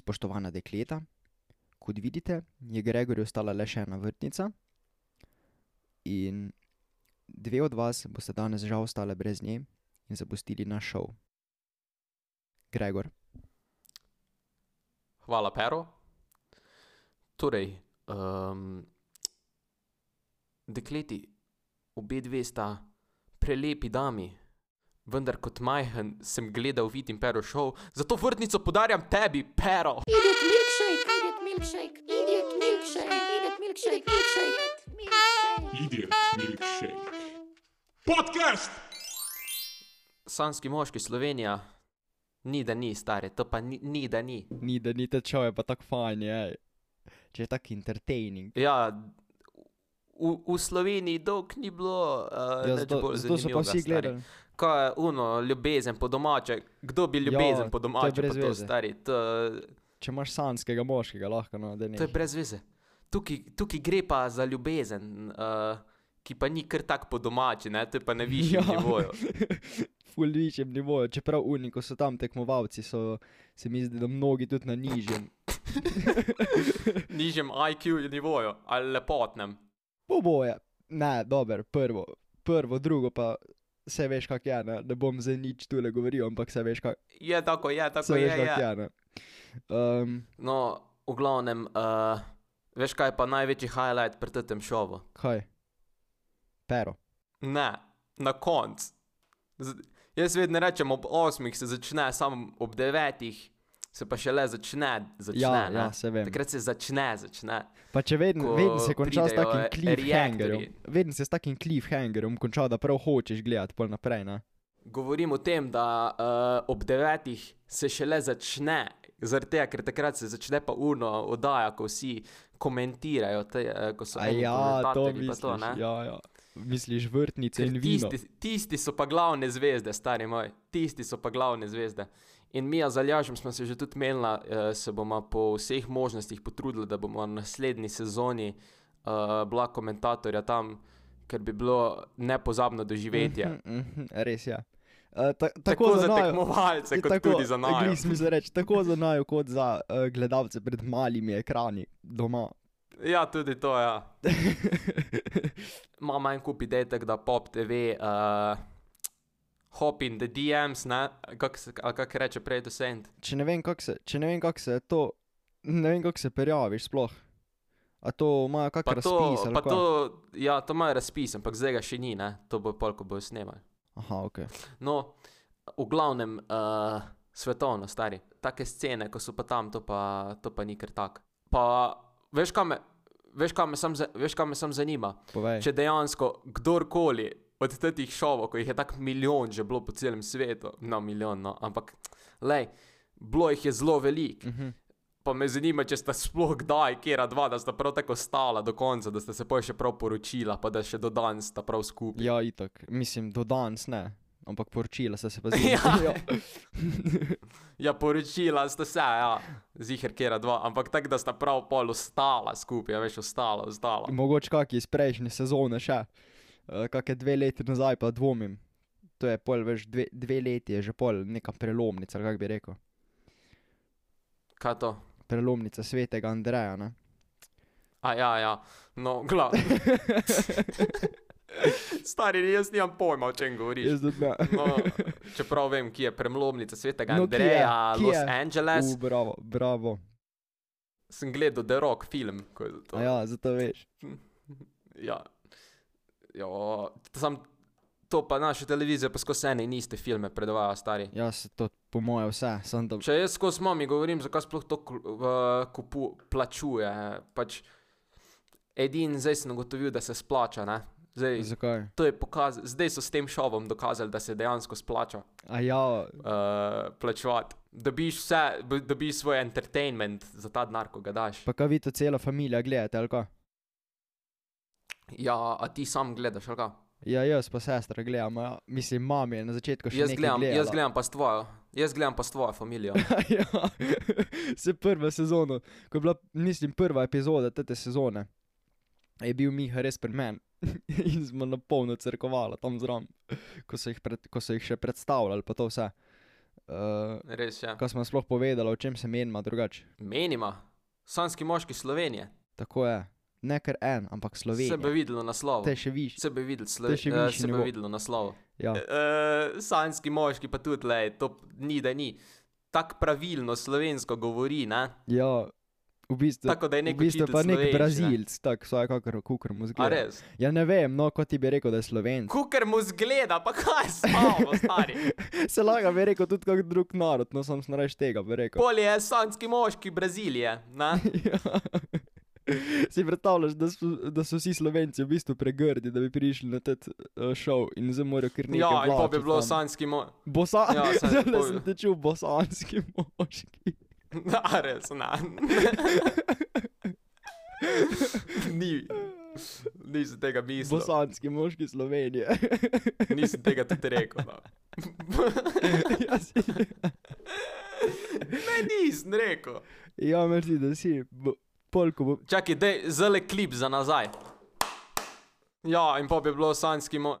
spoštovana dekleta, kot vidite, je Gregorju ostala le še ena vrtnica. In dve od vas boste danes žal ostali brez nje in zapustili naš šov. Gregor. Hvala, Pero. Torej, dekleti, obe dve sta prelepi dami, vendar kot majhen sem gledal Vid in Pero šov, zato vrtnico podarjam tebi, Pero. Idiot milkshake. Podcast! Sanjski moški Slovenija. Ni, da ni, stari, to pa ni, ni da ni. Ni, da ni šov, je pa tako fajn, je. Če je tako entertaining. Ja, v, v Sloveniji dolgo ni bilo uh, Ja, zato, bolj zato so pa vsi gledali. Kaj je uno, ljubezen po domače? Kdo bi ljubezen Ja, po to je domače brez pa to stari? To, Če imaš sanskega moškega, lahko no, da ne. to je brez veze. Tukaj, tukaj gre pa za ljubezen, uh, ki pa ni kar tako po domači, ne? to je pa na višjem Ja. nivoju. Ful višjem nivoju, čeprav oni, ko so tam tekmovalci, so se mi zdi, da mnogi tudi na nižjem. Nižjem IQ nivoju ali lepotnem. Oboje. Ne, dober, prvo, prvo, drugo pa vse veš, kak je, ne, ne bom zdaj nič tule govoril, ampak vse veš, kak, Je tako, je tako, veš, je. kak je. je, ne. Um, No, v glavnem, uh, veš kaj je pa največji highlight pri tem šovu? kaj? Pero. Ne, na koncu. Jaz vedno rečem, ob osmih se začne, samo ob devetih se pa šele začne. začne Ja, ne? ja, se vem. Takrat se začne, začne. Pa če vedno, Ko vedno se konča s takim cliffhangerjem, vedno se s takim cliffhangerjem konča, da prav hočeš gledati pol naprej, ne. Govorim o tem, da uh, ob devetih se šele začne, zaradi tega, ker takrat se začne pa uno oddaja, ko vsi komentirajo, te, uh, ko so eni ja, to misliš, to, ne. ja, ja. Misliš vrtnice Ker in vino. tisti, tisti so pa glavne zvezde, stari moj, tisti so pa glavne zvezde. In mi, z Aljažem, smo se že tudi menili, uh, se bomo po vseh možnostih potrudili, da bomo v naslednji sezoni uh, bila komentatorja tam, ker bi bilo nepozabno doživetje. Mhm, mhm, res je. Uh, ta, tako, Tako za naju- tekmovalce, kot tako, tudi za nas. reči, tako za naju, kot za uh, gledalce pred malimi ekrani doma. Ja, tudi to, ja. Imam en kup idej, da pop TV, uh, hop in the DMs, kako kako reče prej, docent. če ne vem, kako se, kako se to, ne vem, kako se prijaviš sploh. A to imajo kak Pa razpis to, pa kaj? to, ja, to imajo razpis, ampak zdaj ga še ni, ne, to bo pol, ko bojo snemali. Aha, ok. No, v glavnem, uh, svetovno, stari, take scene, ko so pa tam, to pa, to pa ni kar tak. Pa, veš, kaj me, veš, kaj me sam, veš, kaj me sam zanima? Povej. Če dejansko kdorkoli od teh šovov, ko jih je tako milijon že bilo po celem svetu, no, milijon, no, ampak, lej, bilo jih je zelo veliko. Mhm. Pa me zanima, če sta sploh kdaj, kera dva, da sta prav tako stala do konca, da sta se pa še prav poročila, pa da še do danes sta prav skupaj. Ja, itak. Mislim, do danes ne. Ampak poročila sta se pa Ja. zelo. Ja, poročila sta se, ja, zihar kera dva, ampak tako, da sta prav pol ostala skupaj, ja, veš, ostala, ostala. Mogoče kak iz prejšnje sezone še. Uh, Kakšne dve leti nazaj pa dvomim. To je pol, veš, dve, dve leti je že pol neka prelomnica, kako bi rekel. Kaj to? Prelomnica svetega Andreja, ne? A ja, ja, no, glav. Stari, jaz nimam pojma, o čem govoriš. Jaz tudi ne. No, čeprav vem, kje je premlomnica svetega No, no, kje je? Andreja, Kje Los je? Angeles. U, bravo, bravo. Sem gledal The Rock film. Ja, zato veš. ja. Ja sam, to pa naša televizija, pa skozi ene in iste filme predvaja, stari. Ja, se to po moje vse, sem da. Če jaz skozi mami govorim, zakaj sploh to v- kupu, plačuje, pač edin zdaj sem ugotovil, da se splača. Ne? Zdaj, Zakaj? to je pokaz, zdaj so s tem šovom dokazali, da se dejansko splača A ja, uh, plačevati. Dobiš vse, dobiš svoj entertainment za ta denar, ko ga daš. pa kaj vi to cela familija gledate, ali kaj? Ja, a ti sam gledaš, ali kaj? Ja, jaz pa sestra gledam, ja. mislim, mami je na začetku še Jaz gledam, gledala. jaz gledam pa s tvojo, jaz gledam pa s tvojo familijo. ja, se prva sezona, ko je bila, mislim, prva epizoda te sezone, je bil Miha res pri meni in smo na polno crkovali tam zraven, ko, so pred- ko so jih še predstavljali, pa to vse. Uh, Res je. Kaj smo sploh povedali, o čem se menima drugače? Menima, sanski moški Slovenije. Tako je. Ne kar en, ampak Slovenija. bi videlo naslov. Te še viš. Se bi videlo To je Slovenije. še Uh, višji se bi nivo. videlo naslov. Ja. Uh, sanski moški pa tudi, le, to ni, da ni. Tako pravilno slovensko govori, ne? ja, v bistvu. Tako da je v nek bistvu učitelj pa nek. Brazilc, tako vsaj kakor kukar mu zgleda. res? Ja, ne vem, no, kot ti bi rekel, da je slovenc. Kukar mu zgleda, pa kaj spamo, stari. Se lahko bi rekel tudi kak drug narod, no sem snareš tega bi rekel. Pol je sanski moški Brazilije, ne? Ja. Si predstavljaš, da so, da so vsi slovenci v bistvu pregrdi, da bi prišli na ta uh, šov in zdaj morajo kar nekaj Ja, in pa bi bilo tam. sanski moški. Bosa... Ja, Ja, saj- sem, pol- sem te čul bosanski moški. A res, ne. Ni. Nisem tega mislil. Bosanski moški Slovenije. Nisem tega tudi rekel. No. ja, si, Ne, nisem rekel. ja, merci, da si. Bo, polko bo... Čakaj, dej, zale klip za nazaj. Ja, in pa bi bilo sanski mo...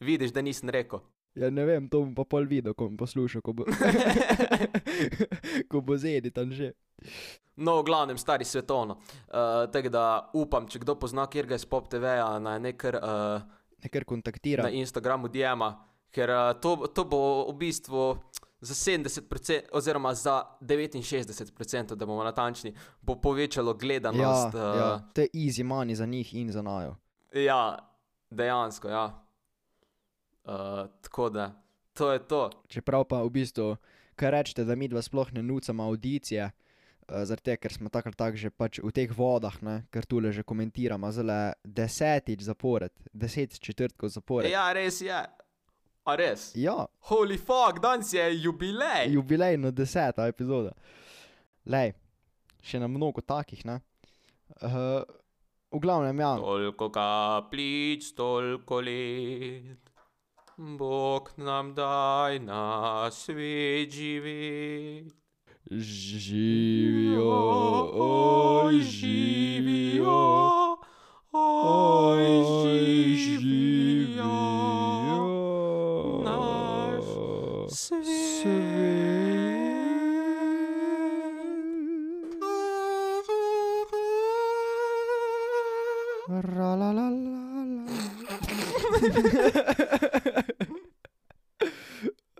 Vidiš, da nisem rekel. Ja, ne vem, to bom pa pol videl, ko bom poslušal, ko bo, ko bo zedi tam že. No, v glavnem, stari svetovno. Uh, Tako da upam, če kdo pozna, kjer ga je Spop TV-a na nekar uh, Nekar kontaktira. na Instagramu Diema, ker uh, to, to bo v bistvu za 70%, oziroma za 69%, da bomo natančni, bo povečalo Ja, gledanost. ja, uh, to je easy money za njih in za najo. ja, dejansko, ja. Uh, tako da, to je to. Čeprav pa v bistvu, kar rečete, da mi dva sploh ne nucamo audicije, uh, zaradi tega, ker smo takrat tak že pač v teh vodah, ne, ker tule že komentiramo, zelo desetič zapored, deset četrtkov zapored. Ja, res je. A res? ja Holy fuck, danes je jubilej. jubilejna deseta epizoda. Lej, še na mnogo takih, ne. Uh, v glavnem, ja, Toliko kaplic, toliko let. Bog nam daj na svet živeti. živijo, oj, živijo, oj, živijo.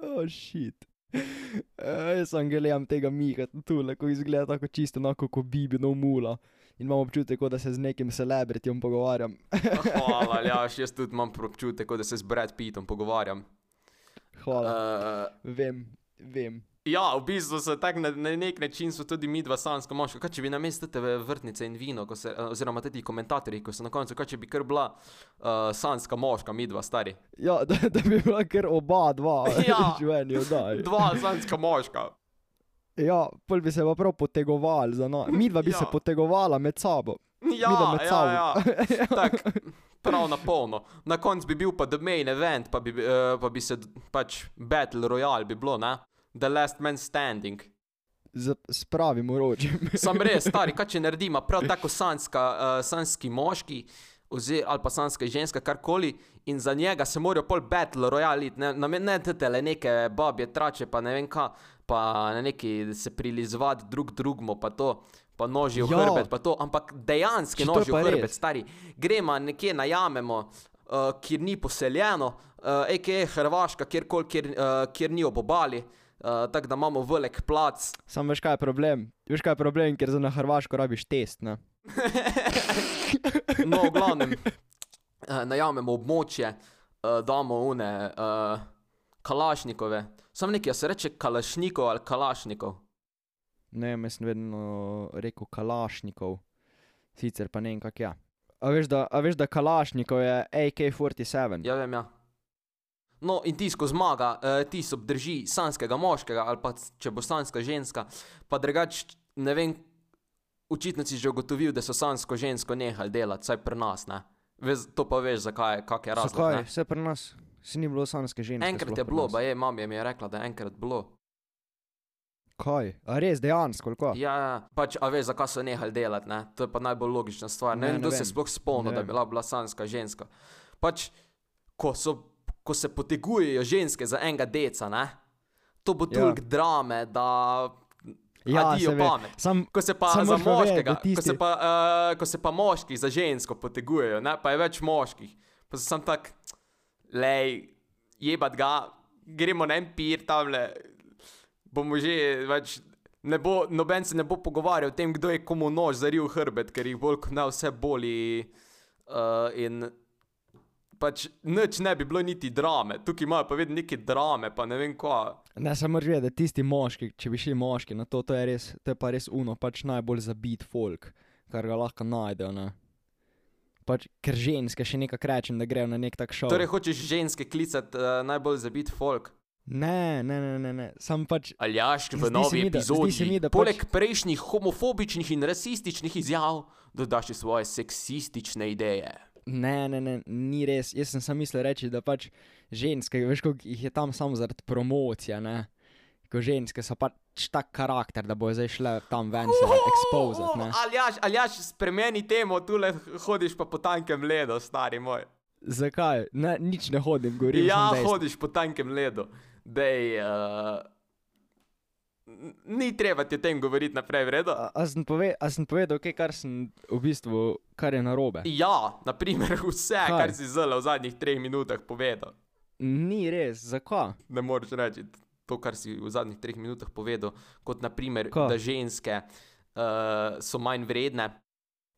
Oh, shit. Uh, jaz sem gledal tega Mika, tule, ko izgleda tako čisto enako kot Bibi, no mula. In imam občutek, kot da se z nekim celebrityjem pogovarjam. Hvala, ja, jaz tudi imam občutek, kot da se z Brad Pittom pogovarjam. Hvala. Uh, Vem, vem. Ja, v bistvu so tako na, na nek način tudi mi dva sanska moška. Kaj če bi namesto tebe vrtnice in vino, se, oziroma tudi komentatorji, ko so na koncu, kaj če bi kar bila uh, sanska moška, mi dva stari. Ja, da, da bi bila kar oba dva Ja. življenje oddaj. Dva sanska moška. Ja, pol bi se pa prav potegovali za nas. Mi dva bi Ja. se potegovala med sabo. Ja, med ja, sabo. ja. Tak, prav na polno. Na koncu bi bil pa The Main Event, pa bi, uh, pa bi se pač Battle Royale bi bilo, ne? The Last Man Standing. Z, s pravim orožjem. Sam res, stari, kaj če naredimo, prav tako sanska, uh, sanski moški, ozi, ali pa sanska ženska, karkoli, in za njega se morajo pol battle royale, iti, ne, ne, ne tele neke babje trače, pa ne vem kaj, pa na neki se prilizovati drug drugmu, pa to. Pa noži v Ja. hrbet, pa to, ampak dejansko noži v hrbet, res. stari. Gremo nekje najamemo, uh, kjer ni poseljeno, uh, a.k.a. Hrvaška, kjerkoli, kjer, uh, kjer ni ob obali, uh, tako da imamo velik plac, Sam veš, kaj je problem? Veš, kaj je problem, ker za na Hrvaško rabiš test, ne? No, v glavnem, uh, najamemo območje, uh, damo une uh, kalašnikove. Sam nekaj se reče kalašnikov ali kalašnikov. Ne, jaz sem vedno rekel kalašnikov, sicer pa ne vem, kak je. A veš, da, a veš, da kalašnikov je AK-47? Ja, vem, ja. No, in tisto zmaga, uh, ti se obdrži sanskega moškega ali pa če bo sanska ženska, pa drugač ne vem, očitno si že ugotovil, da so sansko žensko nehali delati, saj pri nas, ne. Vez, to pa veš, zakaj, kak je razlog. Zakaj? Vse pri nas. Si ni bilo sanske ženske. Enkrat je bilo, pa je, mama mi je rekla, da je enkrat bilo. Kaj? A res, dejansko, kaj? Ja, ja, pač, a veš, zakaj so nehali delati, ne? to je pa najbolj logična stvar. Ne, Ne, vem, kdo se sploh spomni, da bi bila, bila sanska ženska. Pač, ko, so, ko se potegujejo ženske za enega deca, ne? to bo Ja. toliko drame, da Ja, adijo ve. pamet. Sam, Ko se pa za moškega, da ko, se pa, uh, ko se pa moški za žensko potegujejo, ne, pa je več moških, pa sem tak, lej, jebat ga, gremo na en pir tamle, bomo že več. Ne bo, noben se ne bo pogovarjal o tem, kdo je komu nož zaril hrbet, ker jih bolj kot ne vse boli. Uh, in pač nič ne bi bilo niti drame, tukaj imajo pa vedno neke drame, pa ne vem kva. ne, samo moraš vedeti, da tisti moški, če bi šli moški na to, to je, res, to je pa res uno, pač najbolj zabit folk, kar ga lahko najdejo. Ne? Pač, ker ženske še nekako rečem, da grejo na nek tak šov. Torej, hočeš ženske klicati uh, najbolj zabit folk. Ne, ne, ne, ne, ne. sam pač Aljaš v novi mi, da- epizodi. mi, da Poleg pač- prejšnjih homofobičnih in rasističnih izjav, dodaš svoje seksistične ideje. Ne, ne, ne, ni res. Jaz sem samo mislil reči, da pač ženske, veš, koliko jih je tam samo zaradi promocije, ne. Ko ženske so pač tak karakter, da bo zdaj šle tam ven se ne. Aljaš, aljaš, spremeni temo, tule hodiš pa po tankem ledu, stari moj. Zakaj? Ne, nič ne hodim, govorim. ja, hodiš po tankem ledu. Dej, uh, ni treba ti o tem govoriti naprej, vredo. A, a, sem pove, a sem povedal, kaj, kar sem v bistvu, kar je narobe? Ja, naprimer vse, Kaj? kar si zelo v zadnjih treh minutah povedal. Ni res, zakaj? ne moreš reči to, kar si v zadnjih treh minutah povedal, kot naprimer, Kaj? da ženske uh, so manj vredne.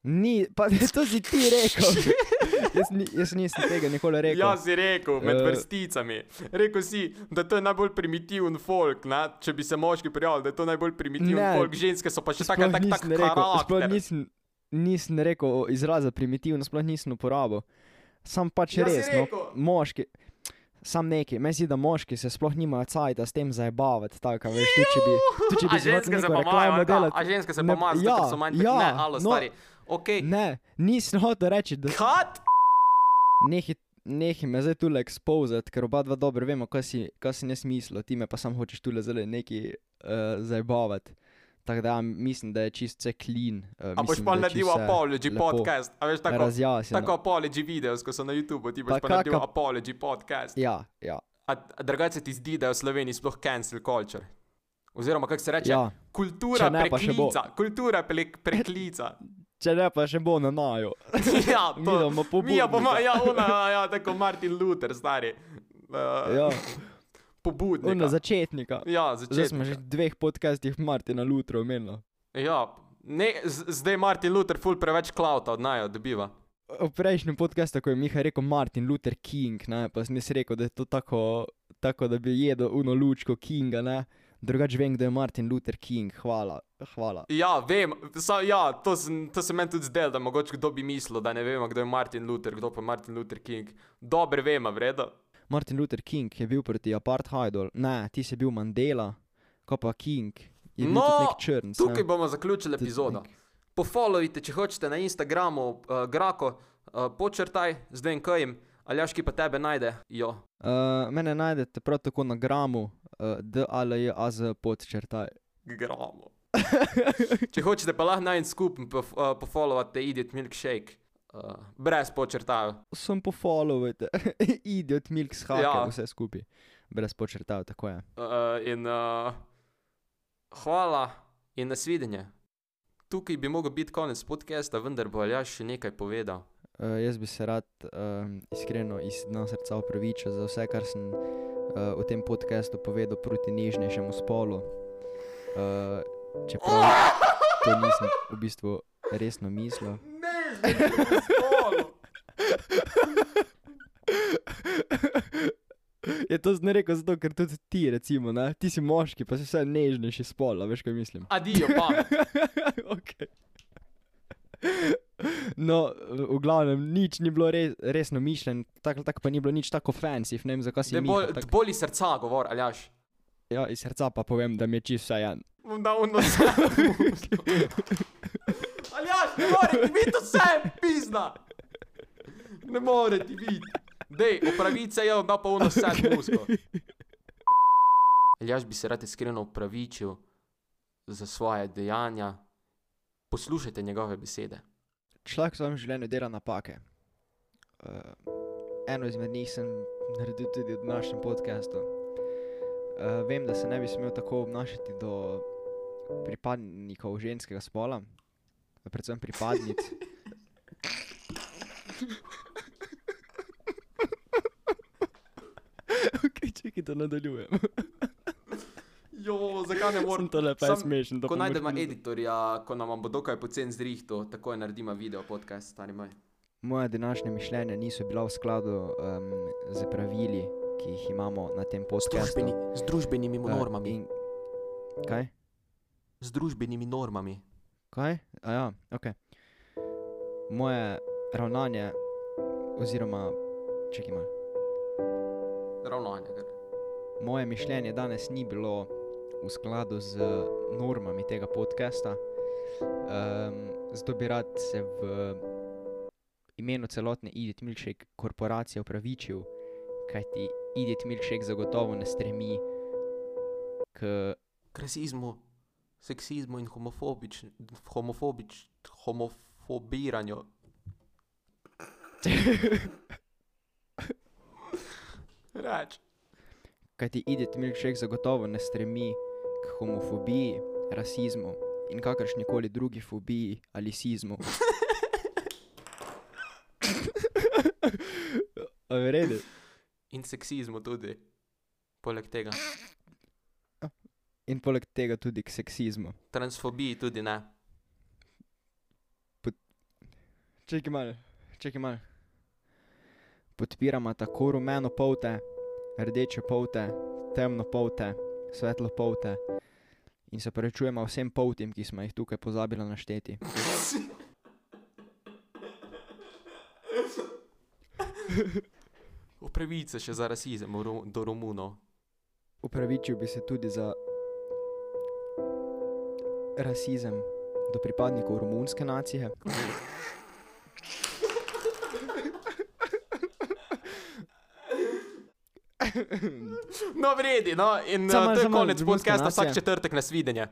Ni, pa to si ti rekel. jaz, ni, jaz nisem tega nikoli rekel. Jaz si rekel med Eh. vrsticami. Rekel si, da to je najbolj primitiven folk, ne? če bi se moški prijavili, da je to najbolj primitiven Ne. folk, ženske so pa še tako tak, tak rekel, sploh karakter. nisem, nisem rekel izraza primitivno, sploh nisem uporabil. Sam pač Ja, res, no, moški. Sam neki, meni se da moški se sploh nimajo cajta s tem zabavati, tako a veš, tu če bi, tu če A bi hotel ženske se pa imajo, a a ženske se pa imajo, ja, so manj ja, ne, alo, no. stari. Okay. Ne, nisem hotel reči, da Kat? nehi, nehi me zdaj tule expozati, ker oba dva dobro vemo, kaj si, kaj si ne smislo, ti me pa sam hočeš tule zelo neki uh, zabavati. Tako da ja, mislim, da je čist vse clean. Uh, A boš pa naredil apology podcast, a veš tako. Razjasnjeno. Tako apology videos, ko so na YouTubu, ti boš Pa pa, naredil kaka- apology podcast. Ja, ja. A, a drugače ti zdi, da je v Sloveniji sploh cancel culture? Oziroma, kako se reče, ja. kultura Če ne, preklica. Kultura pre, preklica. Če ne, pa še bo na naju. ja, to bomo Mi ja, bomo, ja, ona, ja, tako Martin Luther, stari. Uh, Ja, Pobudnik. na začetnika. Ja, Zdaj smo že v dveh podcastih Martina Lutra omenili. Ja, ne, zdaj Martin Luther ful preveč klauta od najo dobiva. V prejšnjem podkastu, ko je Miha rekel Martin Luther King, ne, pa sem jaz rekel, da je to tako, tako da bi jedel uno lučko Kinga, ne. Drugač vem, da je Martin Luther King, hvala, hvala. Ja, vem, sa, ja, to, sem, to se meni tudi zdelo, da mogoče kdo bi mislil, da ne vemo, kdo je Martin Luther, kdo pa je Martin Luther King. Dobro vemo, vredo. Martin Luther King je bil proti apartheidu, ne, ti si bil Mandela, ko pa King je bil No, nek črn. Tukaj bomo zaključili epizodo. Pofollowite, če hočete na Instagramu, uh, Grako, uh, počrtaj, zdaj en kajem, Aljaški pa tebe najde. Jo. Uh, mene najdete prav tako na gramu, uh, DALJAZ podčrtaj. Gramo. če hočete pa lahko najti skupaj, pof, uh, pofollowate Idiot Milkshake. Uh, brez počrtav. Sem pofollowajte, idiot milk s hakem, Ja. ja. vse skupaj. Brez počrtav, tako je. Uh, in uh, hvala in nasvidenje. Tukaj bi mogel biti konec podcasta, vendar bo Aljaš še nekaj povedal. Uh, jaz bi se rad um, iskreno iz dna srca opravičil za vse, kar sem uh, v tem podkastu povedal proti nežnejšemu spolu. Uh, čeprav to nisem v bistvu resno mislil. Je to zdaj rekel zato, ker tudi ti, recimo, ne? ti si moški, pa si vse nežnejši spol, a veš, kaj mislim. Adijo, pa. okay. No, v glavnem, nič ni bilo res, resno mišljen, tako tak pa ni bilo nič tako fancy, ne vem, zakaj si Ne Miha bol, tak- boli srca, govor, Aljaš. Ja, iz srca pa povem, da mi je čisto vse en. Bom dal uno vse. Aljaš, ne more ti biti vse, pizda. Ne more ti biti. Dej, opravice je, da pa uno vse musko. Aljaš bi se rad iskreno opravičil za svoje dejanja. Poslušajte njegove besede. Človek v svojem življenju dela napake. Uh, eno izmed njih sem naredil tudi v našem podkastu. Uh, vem, da se ne bi smel tako obnašati do pripadnikov ženskega spola, predvsem pripadnic. okay, čekaj, da nadaljujem. Jo, zakaj ne morem? to lepo Sam- smešen. Ko najdemo editorja, ko nam bo dokaj pocen zrihto, takoj naredimo video podcast, stari moj. Moja današnja mišljenja niso bila v skladu um, z pravili, ki jih imamo na tem podkastu. z družbenimi Eh, in- Kaj? Z družbenimi normami. Kaj? A ja, ok. Moje ravnanje, oziroma, čekaj malo. Ravnanje. kar. Moje mišljenje danes ni bilo v skladu z normami tega podcasta. Um, zato bi rad se v imenu celotne Edith Milkshake korporacije opravičil, kajti Edith Milkshake zagotovo ne stremi k rasizmu, seksizmu in homofobič, homofobič, homofobiranju. Reč. Kajti Edith Milkshake zagotovo ne stremi homofobiji, rasizmu in kakršni koli drugi fobiji ali sizmu. A v redu. In seksizmu tudi. Poleg tega. In poleg tega tudi k seksizmu. Transfobiji tudi ne. Čakaj malo, čakaj malo. Podpiramo tako rumeno polte, rdeče polte, temno polte, svetlo polte. In se prečujemo vsem poltim, ki smo jih tukaj pozabili našteti. Upravice še za rasizem do Romunov. Upravičil bi se tudi za rasizem do pripadnikov romunske nacije. No, vredi, no, in Samo uh, to je konec podcasta, vsak četrtek nas videnje.